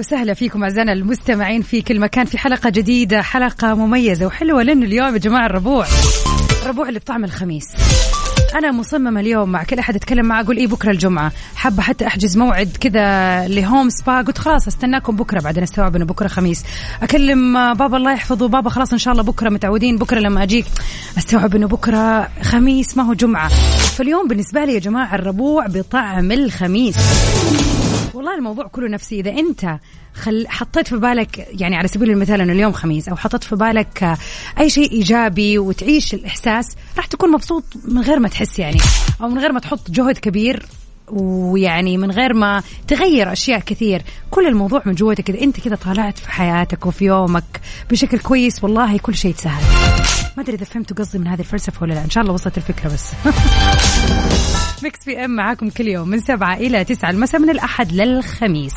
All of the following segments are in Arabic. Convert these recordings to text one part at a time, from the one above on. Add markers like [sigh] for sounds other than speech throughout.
وسهلا فيكم أعزائنا المستمعين في كل مكان في حلقة جديدة حلقة مميزة وحلوة لأنه اليوم يا جماعة الربوع. الربوع اللي بطعم الخميس. أنا مصممة اليوم مع كل أحد أتكلم معه أقول إيه بكرة الجمعة. حابة حتى أحجز موعد كذا لهوم سبا. قلت خلاص أستناكم بكرة بعدين أستوعب إنه بكرة خميس. أكلم آه، بابا الله يحفظه. بابا خلاص إن شاء الله بكرة متعودين. بكرة لما أجيك أستوعب إنه بكرة خميس ما هو جمعة. فاليوم بالنسبة لي يا جماعة الربوع بطعم الخميس. والله الموضوع كله نفسي. إذا أنت خل حطيت في بالك يعني على سبيل المثال إنه اليوم خميس أو حطيت في بالك آه، أي شيء إيجابي وتعيش الإحساس راح تكون مبسوط من غير ما تحس يعني أو من غير ما تحط جهد كبير ويعني من غير ما تغير أشياء كثير. كل الموضوع من جوتك إذا أنت كذا طالعت في حياتك وفي يومك بشكل كويس والله كل شيء يتسهل ما أدري إذا فهمتوا قصدي من هذه الفلسفة ولا لا. إن شاء الله وصلت الفكرة بس. Mix PM معاكم كل يوم من سبعة إلى تسعة المساء من الأحد للخميس.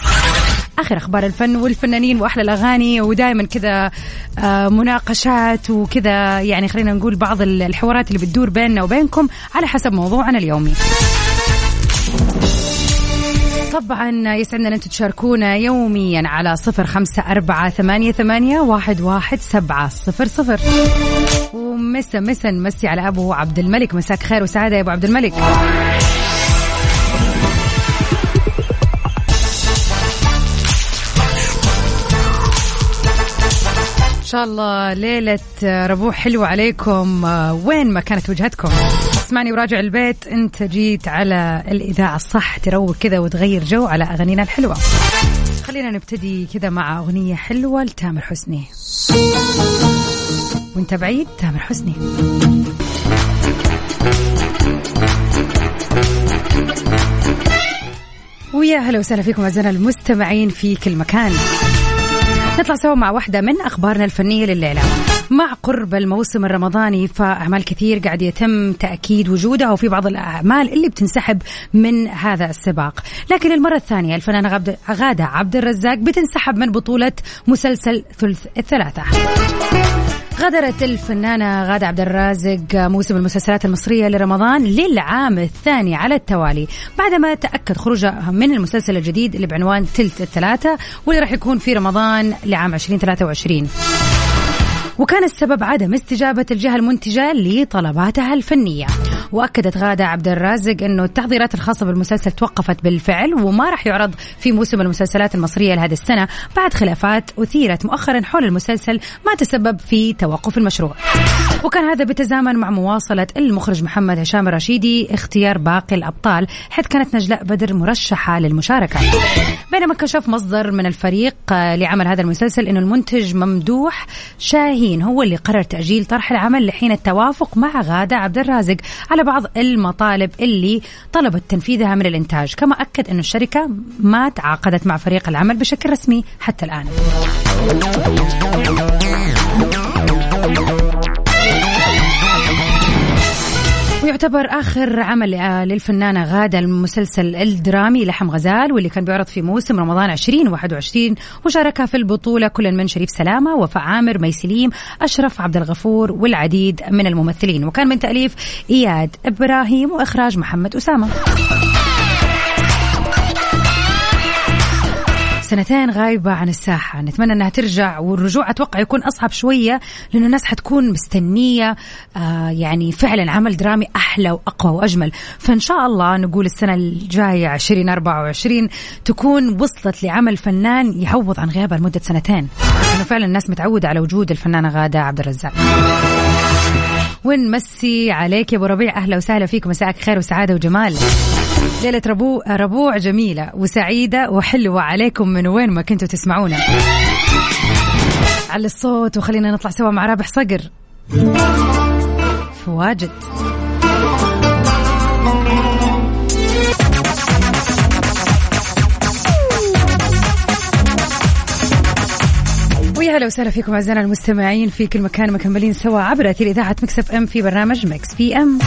آخر أخبار الفن والفنانين وأحلى الأغاني ودائما كذا آه، مناقشات وكذا. يعني خلينا نقول بعض الحوارات اللي بتدور بيننا وبينكم على حسب موضوعنا اليومي. طبعا يسعدنا أن أنتم تشاركونا يوميا على صفر خمسة أربعة ثمانية, ثمانية واحد, واحد سبعة صفر صفر. ومسا مسا نمسي على أبو عبد الملك. مساك خير وسعادة يا أبو عبد الملك. إن شاء الله ليلة ربوع حلوة عليكم. وين ما كانت وجهتكم. اسمعني وراجع البيت. انت جيت على الإذاعة الصح تروق كذا وتغير جو على أغانينا الحلوة. خلينا نبتدي كذا مع أغنية حلوة لتامر حسني. وانت بعيد تامر حسني. ويا هلا وسهلا فيكم أعزائنا المستمعين في كل مكان. نطلع سوا مع واحدة من أخبارنا الفنية لليلة. مع قرب الموسم الرمضاني فأعمال كثير قاعد يتم تأكيد وجودها وفي بعض الأعمال اللي بتنسحب من هذا السباق. لكن المرة الثانية الفنانة غادة عبد الرزاق بتنسحب من بطولة مسلسل ثلث الثلاثة. غادرت الفنانة غادة عبد الرازق موسم المسلسلات المصرية لرمضان للعام الثاني على التوالي. بعدما تأكد خروجها من المسلسل الجديد اللي بعنوان تلت الثلاثة واللي راح يكون في رمضان لعام 2023 وكان السبب عدم استجابة الجهة المنتجة لطلباتها الفنية. وأكدت غادة عبد الرازق أنه التحضيرات الخاصة بالمسلسل توقفت بالفعل وما راح يعرض في موسم المسلسلات المصرية لهذه السنة بعد خلافات أثيرت مؤخرا حول المسلسل ما تسبب في توقف المشروع. وكان هذا بتزامن مع مواصلة المخرج محمد هشام الرشيدي اختيار باقي الأبطال حيث كانت نجلاء بدر مرشحة للمشاركة. بينما كشف مصدر من الفريق آه، لعمل هذا المسلسل أنه المنتج ممدوح شاهين هو اللي قرر تأجيل طرح العمل لحين التوافق مع غادة عبد الرازق على بعض المطالب اللي طلبت تنفيذها من الإنتاج. كما أكد أن الشركة ما تعاقدت مع فريق العمل بشكل رسمي حتى الآن. ويعتبر آخر عمل آه، للفنانة غادة المسلسل الدرامي لحم غزال واللي كان بيعرض في موسم رمضان 2021 وشاركها في البطولة كل من شريف سلامة وفاء عامر ميسليم أشرف عبد الغفور والعديد من الممثلين. وكان من تأليف إياد إبراهيم وإخراج محمد أسامة. سنتين غايبة عن الساحة. نتمنى أنها ترجع والرجوع أتوقع يكون أصعب شوية لأنه الناس حتكون مستنية آه يعني فعلا عمل درامي أحلى وأقوى وأجمل. فإن شاء الله نقول السنة الجاية 2024 تكون وصلت لعمل فنان يعوض عن غيابها لمدة سنتين. لأنه فعلا الناس متعودة على وجود الفنانة غادة عبد الرزاق. ونمسي عليك يا أبو ربيع. أهلا وسهلا فيك. مساءك خير وسعادة وجمال. ليلة ربوع ربوع جميلة وسعيدة وحلوة عليكم من وين ما كنتوا تسمعونا. على الصوت وخلينا نطلع سوا مع رابح صقر. فواجد. ويا هلا وسهلا فيكم أعزائنا المستمعين في كل مكان مكملين سوا عبر أثير إذاعة Mix FM في برنامج Mix PM.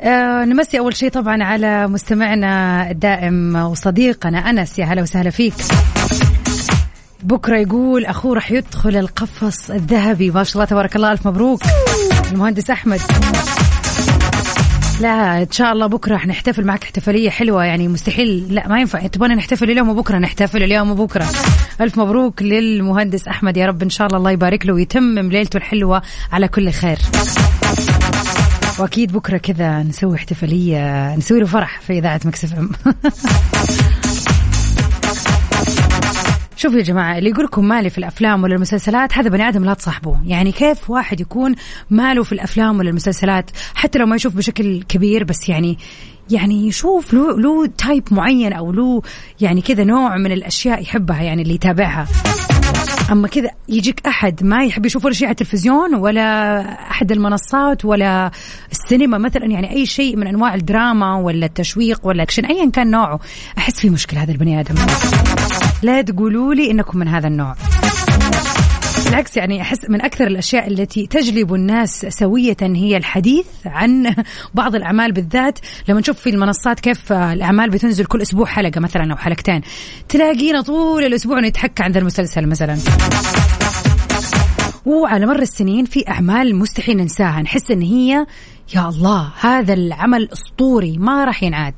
آه نمسي أول شيء طبعا على مستمعنا الدائم وصديقنا أنس. يا هلا وسهلا فيك. بكرة يقول أخوه راح يدخل القفص الذهبي. ما شاء الله تبارك الله ألف مبروك. المهندس أحمد. لا إن شاء الله بكرة راح نحتفل معك احتفالية حلوة. يعني مستحيل. لا ما ينفع. تبغانا نحتفل اليوم وبكرة. نحتفل اليوم وبكرة. ألف مبروك للمهندس أحمد. يا رب إن شاء الله الله يبارك له ويتمم ليلته الحلوة على كل خير. وأكيد بكرة كذا نسوي احتفالية نسوي له فرح في إذاعة Mix FM. [laughs] شوفوا يا جماعة اللي يقول لكم مالي في الأفلام ولا المسلسلات هذا بني آدم لا تصاحبه. يعني كيف واحد يكون ماله في الأفلام ولا المسلسلات؟ حتى لو ما يشوف بشكل كبير بس يعني يعني يشوف له له type معين أو له يعني كذا نوع من الأشياء يحبها يعني اللي يتابعها. اما كذا يجيك أحد ما يحب يشوف ولا شيء على التلفزيون ولا أحد المنصات ولا السينما مثلا يعني أي شيء من أنواع الدراما ولا التشويق ولا اكشن ايا كان نوعه. أحس في مشكلة هذا البني آدم. لا تقولوا لي إنكم من هذا النوع. بالعكس يعني أحس من أكثر الأشياء التي تجلب الناس سوية هي الحديث عن بعض الأعمال بالذات. لما نشوف في المنصات كيف الأعمال بتنزل كل أسبوع حلقة مثلا أو حلقتين تلاقينا طول الأسبوع نتحكى عن المسلسل مثلا. وعلى مر السنين في أعمال مستحيل ننساها نحس إن هي يا الله هذا العمل أسطوري ما راح ينعاد.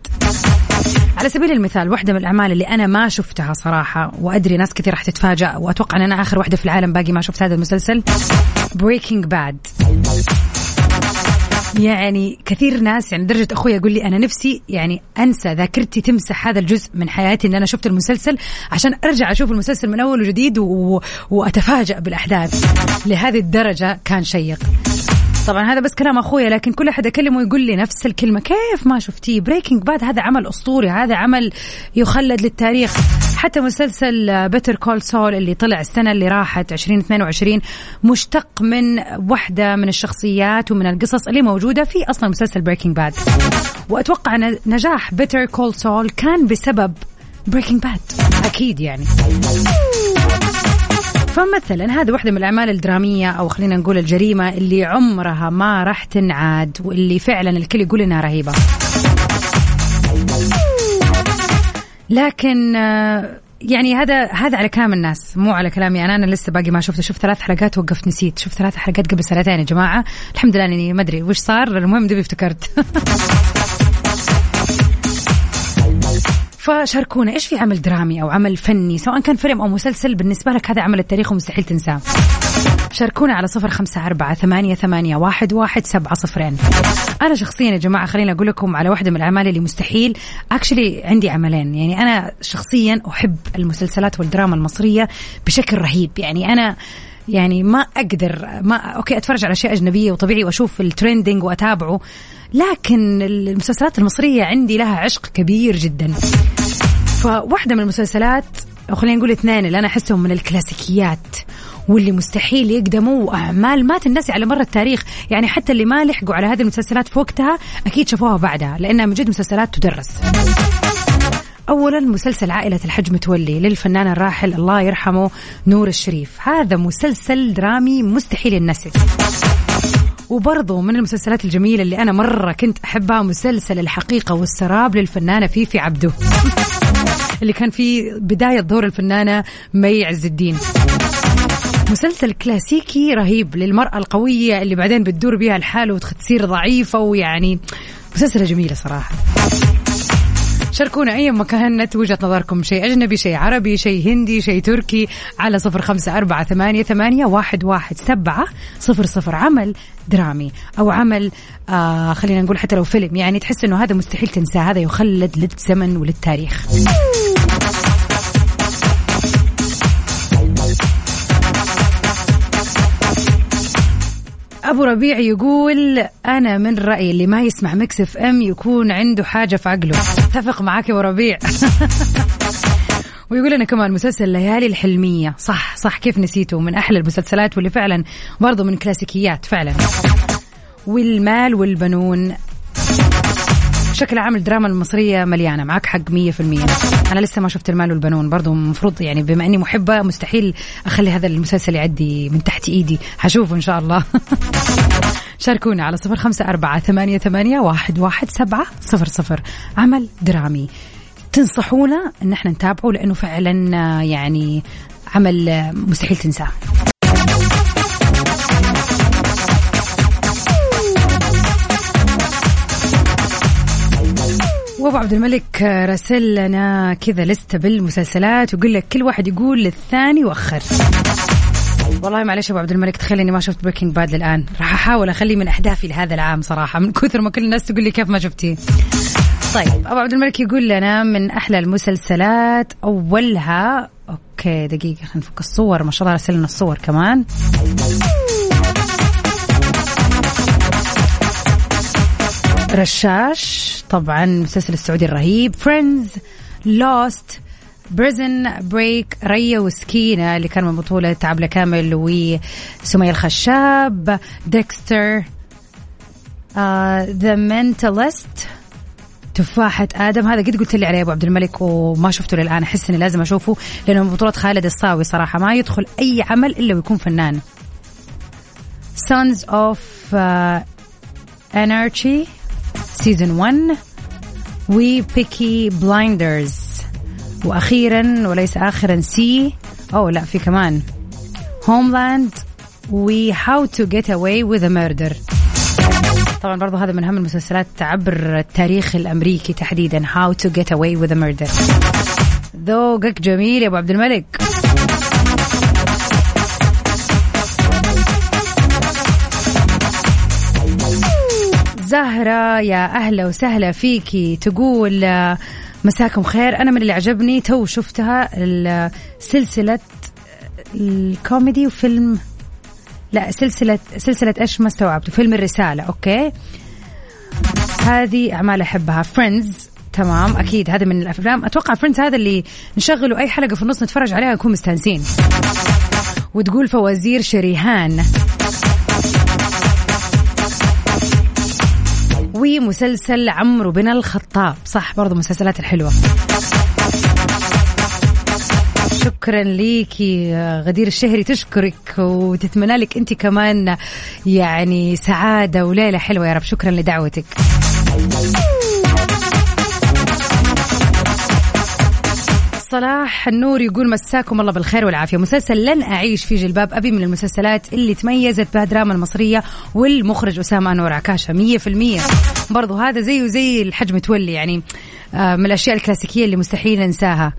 على سبيل المثال واحدة من الأعمال اللي أنا ما شفتها صراحة وأدري ناس كثير راح تتفاجأ وأتوقع أن أنا آخر واحدة في العالم باقي ما شفت هذا المسلسل Breaking Bad يعني كثير ناس يعني درجة أخوي يقول لي أنا نفسي يعني أنسى ذاكرتي تمسح هذا الجزء من حياتي إن أنا شفت المسلسل عشان أرجع أشوف المسلسل من أول وجديد و... وأتفاجأ بالأحداث. لهذه الدرجة كان شيق. طبعا هذا بس كلام أخويا لكن كل أحد اكلمه يقول لي نفس الكلمة كيف ما شفتيه؟ Breaking Bad هذا عمل أسطوري هذا عمل يخلد للتاريخ. حتى مسلسل Better Call Saul اللي طلع السنة اللي راحت 2022 مشتق من واحدة من الشخصيات ومن القصص اللي موجودة في أصلا مسلسل Breaking Bad وأتوقع نجاح Better Call Saul كان بسبب Breaking Bad أكيد يعني. فمثلا هذه واحدة من الأعمال الدرامية أو خلينا نقول الجريمة اللي عمرها ما راح تنعاد واللي فعلا الكل يقول إنها رهيبة. لكن يعني هذا هذا على كلام الناس مو على كلامي أنا. أنا لسه باقي ما شفته. شفت ثلاث حلقات وقفت نسيت. شفت ثلاث حلقات قبل سنتين يا جماعة. الحمد لله إني ما أدري وش صار. المهم دبي افتكرت. [laughs] فشاركونا إيش في عمل درامي أو عمل فني سواء كان فيلم أو مسلسل بالنسبة لك هذا عمل التاريخ ومستحيل تنساه. شاركونا على صفر خمسة أربعة ثمانية, ثمانية واحد, واحد سبعة صفرين. أنا شخصيا يا جماعة خليني أقول لكم على واحدة من الأعمال اللي مستحيل. أكشلي عندي عملين. يعني أنا شخصيا أحب المسلسلات والدراما المصرية بشكل رهيب. يعني أنا يعني ما أقدر ما okay أتفرج على أشياء أجنبية وطبيعي وأشوف ال trending وأتابعه لكن المسلسلات المصرية عندي لها عشق كبير جدا. فواحدة من المسلسلات أو خلينا نقول اثنين اللي أنا أحسهم من الكلاسيكيات واللي مستحيل يقدموا واعمال ما تنسي على مر التاريخ. يعني حتى اللي ما لحقوا على هذه المسلسلات في وقتها أكيد شافوها بعدها لأنها من جد مسلسلات تدرس. اولا مسلسل عائلة الحج متولي للفنان الراحل الله يرحمه نور الشريف. هذا مسلسل درامي مستحيل ينسي وبرضه من المسلسلات الجميلة اللي أنا مرة كنت أحبها مسلسل الحقيقة والسراب للفنانة فيفي عبده [laughs] اللي كان في بداية ظهور الفنانة مي عز الدين. مسلسل كلاسيكي رهيب للمرأة القوية اللي بعدين بتدور بها الحال وتصير ضعيفة ويعني مسلسلة جميلة صراحة. شاركونا أي مكان وجهة نظركم. شيء أجنبي شيء عربي شيء هندي شيء تركي. على صفر خمسة أربعة ثمانية, ثمانية واحد, واحد سبعة صفر صفر عمل. درامي أو عمل آه خلينا نقول حتى لو فيلم يعني تحس أنه هذا مستحيل تنساه هذا يخلد للزمن وللتاريخ. أبو ربيع يقول أنا من رأيي اللي ما يسمع Mix FM يكون عنده حاجة في عقله. أتفق معاك يا أبو ربيع. [laughs] ويقول لنا كمان مسلسل ليالي الحلمية. صح صح كيف نسيته؟ من أحلى المسلسلات واللي فعلا برضو من كلاسيكيات فعلا. والمال والبنون. بشكل عام الدراما المصرية مليانة. معك حق مية في المية. أنا لسه ما شفت المال والبنون. برضو المفروض يعني بما أني محبة مستحيل أخلي هذا المسلسل يعدي من تحت إيدي. حشوفه إن شاء الله. [laughs] شاركونا على صفر خمسة أربعة ثمانية, ثمانية واحد, واحد سبعة صفر صفر. عمل درامي. تنصحونا إن إحنا نتابعه لأنه فعلا يعني عمل مستحيل تنساه. وأبو عبد الملك راسل لنا كذا لسته بالمسلسلات ويقول لك كل واحد يقول للثاني وخر والله معلش أبو عبد الملك تخيل اني ما شفت Breaking Bad للآن. راح أحاول اخليه من أهدافي لهذا العام صراحة من كثر ما كل الناس تقول لي كيف ما شفتيه. طيب أبو عبد الملك يقول لنا من أحلى المسلسلات أولها. okay دقيقة خلينا نفك الصور ما شاء الله رسل لنا الصور كمان. رشاش طبعا المسلسل السعودي الرهيب. Friends Lost Prison Break ريا وسكينة اللي كان من بطولة عبلة كامل وسمية الخشاب Dexter The Mentalist تفاحة آدم. هذا قد قلت لي عليه أبو عبد الملك وما شفته للآن. أحس إني لازم أشوفه لأنه من بطولة خالد الصاوي صراحة. ما يدخل أي عمل إلا ويكون فنان. Sons of uh, Anarchy Season 1 و Peaky Blinders وأخيرا وليس اخرا See. أو لا في كمان. Homeland و How to Get Away with Murder طبعا برضو هذا من أهم المسلسلات عبر التاريخ الأمريكي تحديدا. How to Get Away with Murder ذوقك جميل يا أبو عبد الملك. زهرة يا أهلا وسهلا فيكي. تقول مساكم خير. أنا من اللي عجبني تو شفتها سلسلة الكوميدي وفيلم. لا سلسلة سلسلة إيش ما استوعبت فيلم الرسالة. okay. هذه أعمال أحبها. Friends تمام. أكيد. هذا من الأفلام. أتوقع Friends هذا اللي نشغله أي حلقة في النص نتفرج عليها نكون مستانسين. وتقول فوازير شريهان. ومسلسل عمرو بن الخطاب. صح برضو مسلسلات الحلوة. شكرا ليكي غدير الشهري. تشكرك وتتمنى لك أنت كمان يعني سعادة وليلة حلوة يا رب. شكرا لدعوتك. صلاح النور يقول مساكم الله بالخير والعافية. مسلسل لن أعيش في جلباب أبي من المسلسلات اللي تميزت بها الدراما المصرية والمخرج أسامة انور عكاشة. 100% برضو هذا زيه زي الحجم تولي يعني آه، من الأشياء الكلاسيكية اللي مستحيل ننساها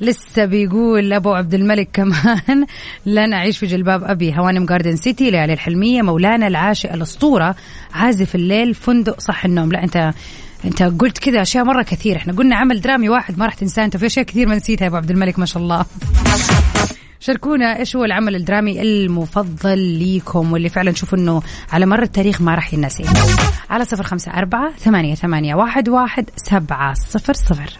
لسه بيقول أبو عبد الملك كمان [laughs] لن أعيش في جلباب أبي. هوانم جاردن سيتي ليالي الحلمية مولانا العاشق الأسطورة عازف الليل فندق صح النوم. لا أنت انت قلت كذا أشياء مرة كثير إحنا قلنا عمل درامي واحد ما راح تنساه. انت في أشياء كثير ما نسيتها يا أبو عبد الملك ما شاء الله. شاركونا إيش هو العمل الدرامي المفضل ليكم واللي فعلا تشوفوا إنه على مر التاريخ ما راح ينسى. على صفر خمسة أربعة ثمانية, ثمانية واحد, واحد سبعة صفر صفر.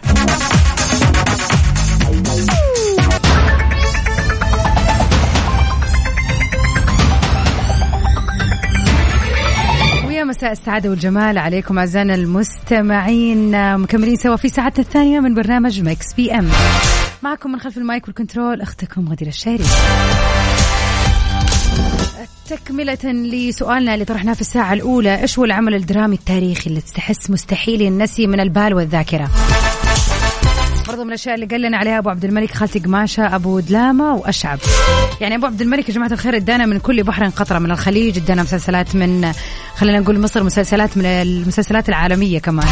مساء السعادة والجمال عليكم أعزائنا المستمعين. مكملين سوا في ساعتنا الثانية من برنامج Mix PM. معكم من خلف ال mic وال control أختكم غدير الشهري. تكملة لسؤالنا اللي طرحناه في الساعة الأولى إيش هو العمل الدرامي التاريخي اللي تحس مستحيل ينسى من البال والذاكرة؟ برضو من الأشياء اللي قال لنا عليها أبو عبد الملك خالتي قماشة أبو دلامة وأشعب. يعني أبو عبد الملك يا جماعة الخير ادانا من كل بحر قطرة من الخليج ادانا مسلسلات من خلينا نقول مصر مسلسلات من المسلسلات العالمية كمان.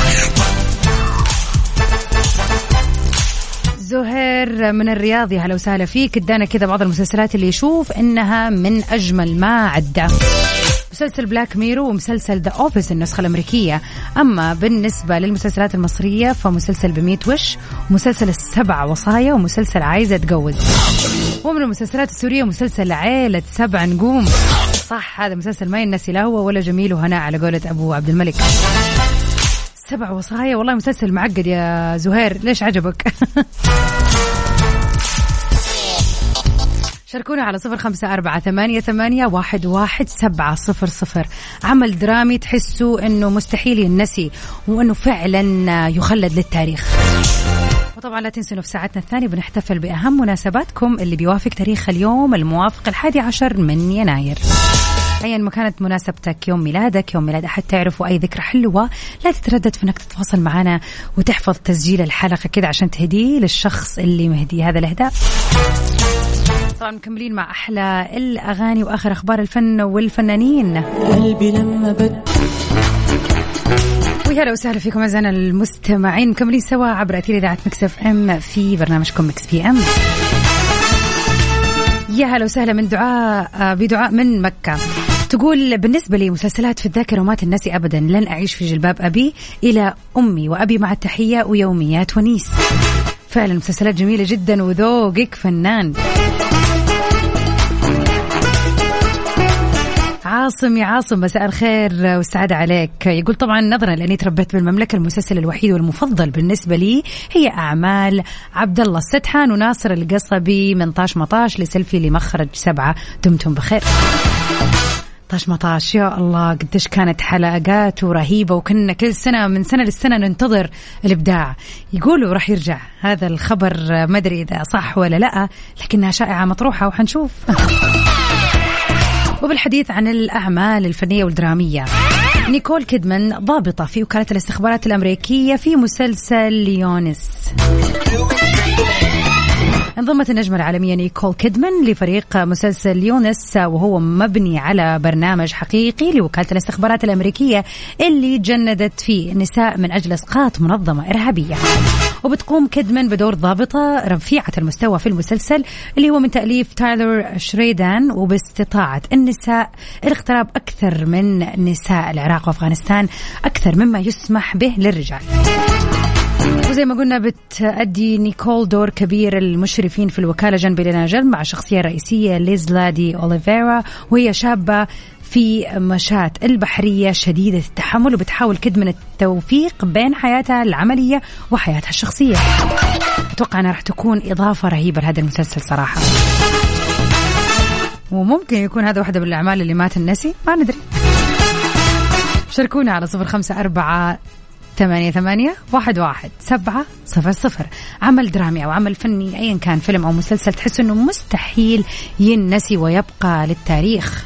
زهير من الرياض يا هلا وسهلا فيك. ادانا كذا بعض المسلسلات اللي يشوف إنها من أجمل ما عدى. مسلسل Black Mirror ومسلسل The Office النسخة الأمريكية. أما بالنسبة للمسلسلات المصرية فمسلسل بميت وش ومسلسل السبع وصايا ومسلسل عايزة أتجوز ومن المسلسلات السورية مسلسل عيلة سبع نجوم. صح هذا مسلسل ما ينسى لا هو ولا جميل وهناء على قولة أبو عبد الملك. سبع وصايا والله مسلسل معقد يا زهير ليش عجبك؟ [laughs] شاركونا على صفر خمسة أربعة ثمانية, ثمانية واحد, واحد سبعة صفر صفر. عمل درامي تحسوا أنه مستحيل ينسي وأنه فعلا يخلد للتاريخ. وطبعا لا تنسوا في ساعتنا الثانية بنحتفل بأهم مناسباتكم اللي بيوافق تاريخ اليوم الموافق الحادي عشر من يناير. ايا ما كانت مناسبتك يوم ميلادك يوم ميلاد أحد تعرفه أي ذكرى حلوة لا تتردد في إنك تتواصل معنا وتحفظ تسجيل الحلقة كذا عشان تهديه للشخص اللي مهدي هذا الاهداء طبعا مكملين مع أحلى الأغاني وآخر أخبار الفن والفنانين. قلبي لما بد ويا هلا وسهلا فيكم أعزائنا المستمعين. مكملين سوا عبر أثير إذاعة Mix FM في برنامجكم Mix PM. يا هلا وسهلا من دعاء آه، بدعاء من مكة. تقول بالنسبة لي مسلسلات في الذاكرة وما تنسي أبدا لن أعيش في جلباب أبي إلى أمي وأبي مع التحية ويوميات ونيس. فعلا مسلسلات جميلة جدا وذوقك فنان. عاصم يا عاصم مساء الخير والسعادة عليك. يقول طبعا نظرا لأني تربيت بالمملكة المسلسل الوحيد والمفضل بالنسبة لي هي أعمال عبد الله السدحان وناصر القصبي من طاش مطاش لسلفي لمخرج سبعة دمتم بخير. طاش مطاش يا الله قديش كانت حلقات رهيبة وكنا كل سنة من سنة للسنة ننتظر الإبداع. يقولوا راح يرجع. هذا الخبر ما أدري إذا صح ولا لأ لكنها شائعة مطروحة وحنشوف. وبالحديث عن الأعمال الفنية والدرامية. نيكول كيدمان ضابطة في وكالة الاستخبارات الأمريكية في مسلسل Lioness انضمت النجمة العالمية نيكول كيدمان لفريق مسلسل Lioness وهو مبني على برنامج حقيقي لوكالة الاستخبارات الأمريكية اللي جندت فيه نساء من أجل إسقاط منظمة إرهابية. وبتقوم كيدمان بدور ضابطة رفيعة المستوى في المسلسل اللي هو من تأليف تايلر شريدان وباستطاعة النساء الاقتراب أكثر من نساء العراق وأفغانستان أكثر مما يسمح به للرجال. وزي ما قلنا بتأدي نيكول دور كبير المشرفين في الوكالة جنب جنب مع شخصية رئيسية ليز لادي أوليفيرا وهي شابة في مشاة البحرية شديدة التحمل وبتحاول كد من التوفيق بين حياتها العملية وحياتها الشخصية. أتوقع أنها راح تكون إضافة رهيبة لهذا المسلسل صراحة. وممكن يكون هذا واحدة من الأعمال اللي ما تنسى ما ندري. شاركونا على صفر خمسة أربعة ثمانية ثمانية واحد واحد سبعة صفر صفر. عمل درامي أو عمل فني أيا كان فيلم أو مسلسل تحس أنه مستحيل ينسى ويبقى للتاريخ.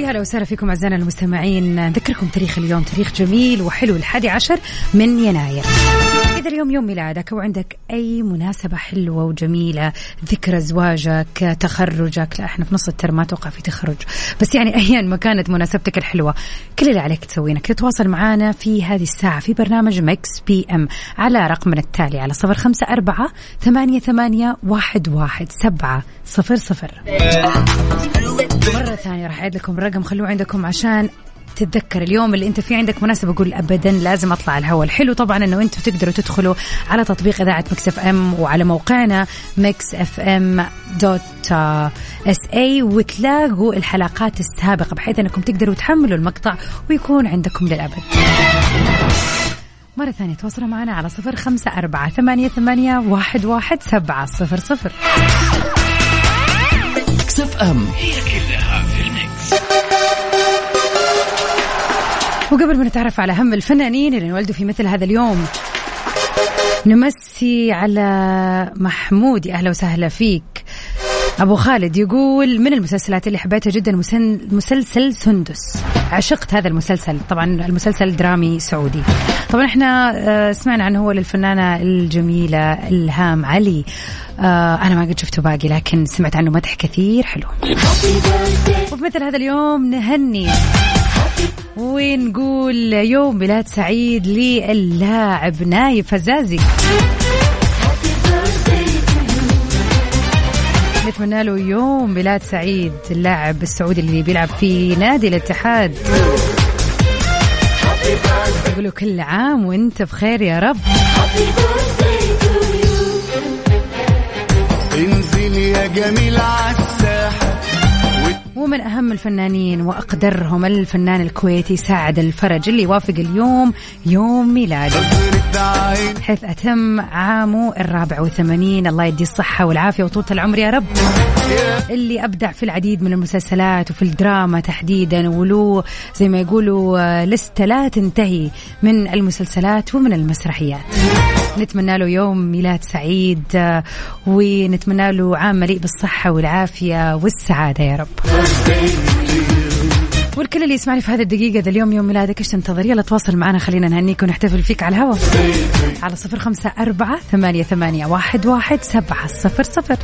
ويا هلا وسهلا فيكم أعزائنا المستمعين. نذكركم تاريخ اليوم تاريخ جميل وحلو الحادي عشر من يناير. إذا اليوم يوم ميلادك أو عندك أي مناسبة حلوة وجميلة ذكرى زواجك تخرجك لا إحنا في نص ال term ما توقع في تخرج. بس يعني أيا ما كانت مناسبتك الحلوة كل اللي عليك تسويه إنك تتواصل معنا في هذه الساعة في برنامج Mix PM على رقمنا التالي على صفر خمسة أربعة ثمانية, ثمانية واحد, واحد سبعة صفر صفر. مرة ثانية راح أعيد لكم الرقم خلوه عندكم عشان تتذكر اليوم اللي أنت فيه عندك مناسبة قول ابدا لازم أطلع الهواء. الحلو طبعا إنه أنتم تقدروا تدخلوا على تطبيق إذاعة مكس إف إم وعلى موقعنا مكس اف ام دوت اس اي وتلاقوا الحلقات السابقة بحيث إنكم تقدروا تحملوا المقطع ويكون عندكم للأبد. مرة ثانية تواصلوا معنا على صفر خمسة أربعة ثمانية, ثمانية واحد, واحد سبعة صفر صفر. ميكس أف أم. هي كلها في الميكس. وقبل ما نتعرف على أهم الفنانين اللي انولدوا في مثل هذا اليوم نمسي على محمود يا أهلا وسهلا فيك. أبو خالد يقول من المسلسلات اللي حبيتها جدا مسلسل سندس. عشقت هذا المسلسل. طبعا المسلسل درامي سعودي. طبعا إحنا آه، سمعنا عنه هو للفنانة الجميلة إلهام علي. آه أنا ما قد شفته باقي لكن سمعت عنه مدح كثير. حلو. وفي مثل هذا اليوم نهني ونقول يوم ميلاد سعيد للاعب نايف فزازي نتمنى له يوم ميلاد سعيد اللاعب السعودي اللي بيلعب في نادي الاتحاد. يقولوا كل عام وانت بخير يا رب. انزل يا جميل عالساحة ومن أهم الفنانين وأقدرهم الفنان الكويتي سعد الفرج اللي يوافق اليوم يوم ميلاده حيث أتم عامه الرابع والثمانين الله يدي الصحة والعافية وطولة العمر يا رب. اللي أبدع في العديد من المسلسلات وفي الدراما تحديدا ولو زي ما يقولوا لستة لا تنتهي من المسلسلات ومن المسرحيات. نتمنى له يوم ميلاد سعيد ونتمنى له عام مليء بالصحة والعافية والسعادة يا رب. والكل اللي يسمعني في هذه الدقيقة ذا اليوم يوم ميلادك إيش تنتظر؟ يلا تواصل معنا خلينا نهنيك ونحتفل فيك على الهواء. على صفر خمسة أربعة ثمانية, ثمانية واحد, واحد سبعة صفر صفر.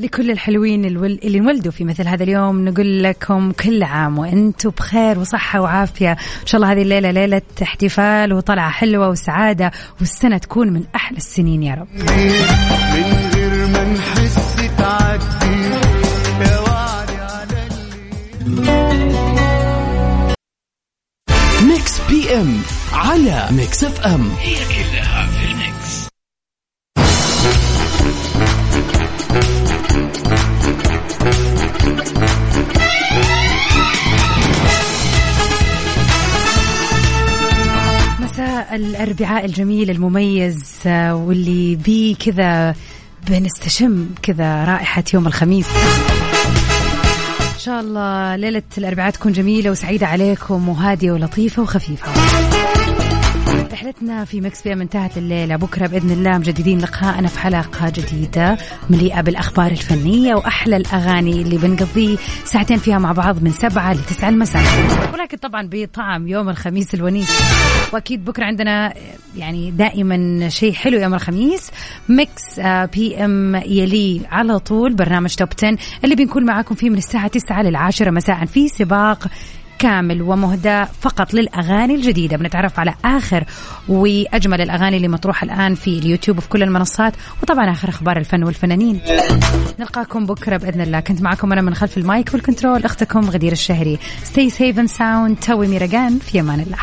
لكل الحلوين اللي انولدوا في مثل هذا اليوم نقول لكم كل عام وأنتم بخير وصحة وعافية. إن شاء الله هذه الليلة ليلة احتفال وطلعة حلوة وسعادة والسنة تكون من أحلى السنين يا رب. من غير ما نحس تعدي ميكس بي ام على ميكس اف ام هي كلها في الأربعاء الجميل المميز آه، واللي بيه كذا بنستشم كذا رائحة يوم الخميس. إن شاء الله ليلة الأربعاء تكون جميلة وسعيدة عليكم وهادية ولطيفة وخفيفة. رحلتنا في مكس بي انتهت الليلة. بكرة بإذن الله مجددين لقاءنا في حلقة جديدة مليئة بالأخبار الفنية وأحلى الأغاني اللي بنقضيه ساعتين فيها مع بعض من سبعة لتسعة المساء. ولكن طبعا بطعم يوم الخميس الونيس. وأكيد بكرة عندنا يعني دائما شيء حلو يوم الخميس. ميكس بي إم يلي على طول برنامج توب 10 اللي بنكون معاكم فيه من الساعة 9 للعاشرة مساء في سباق كامل ومهدى فقط للأغاني الجديدة. بنتعرف على آخر وأجمل الأغاني اللي مطروحة الآن في اليوتيوب وفي كل المنصات وطبعا آخر أخبار الفن والفنانين. نلقاكم بكرة بإذن الله. كنت معكم أنا من خلف المايك والكنترول أختكم غدير الشهري. ستي سيفن ساوند توي ميرجان في أمان الله.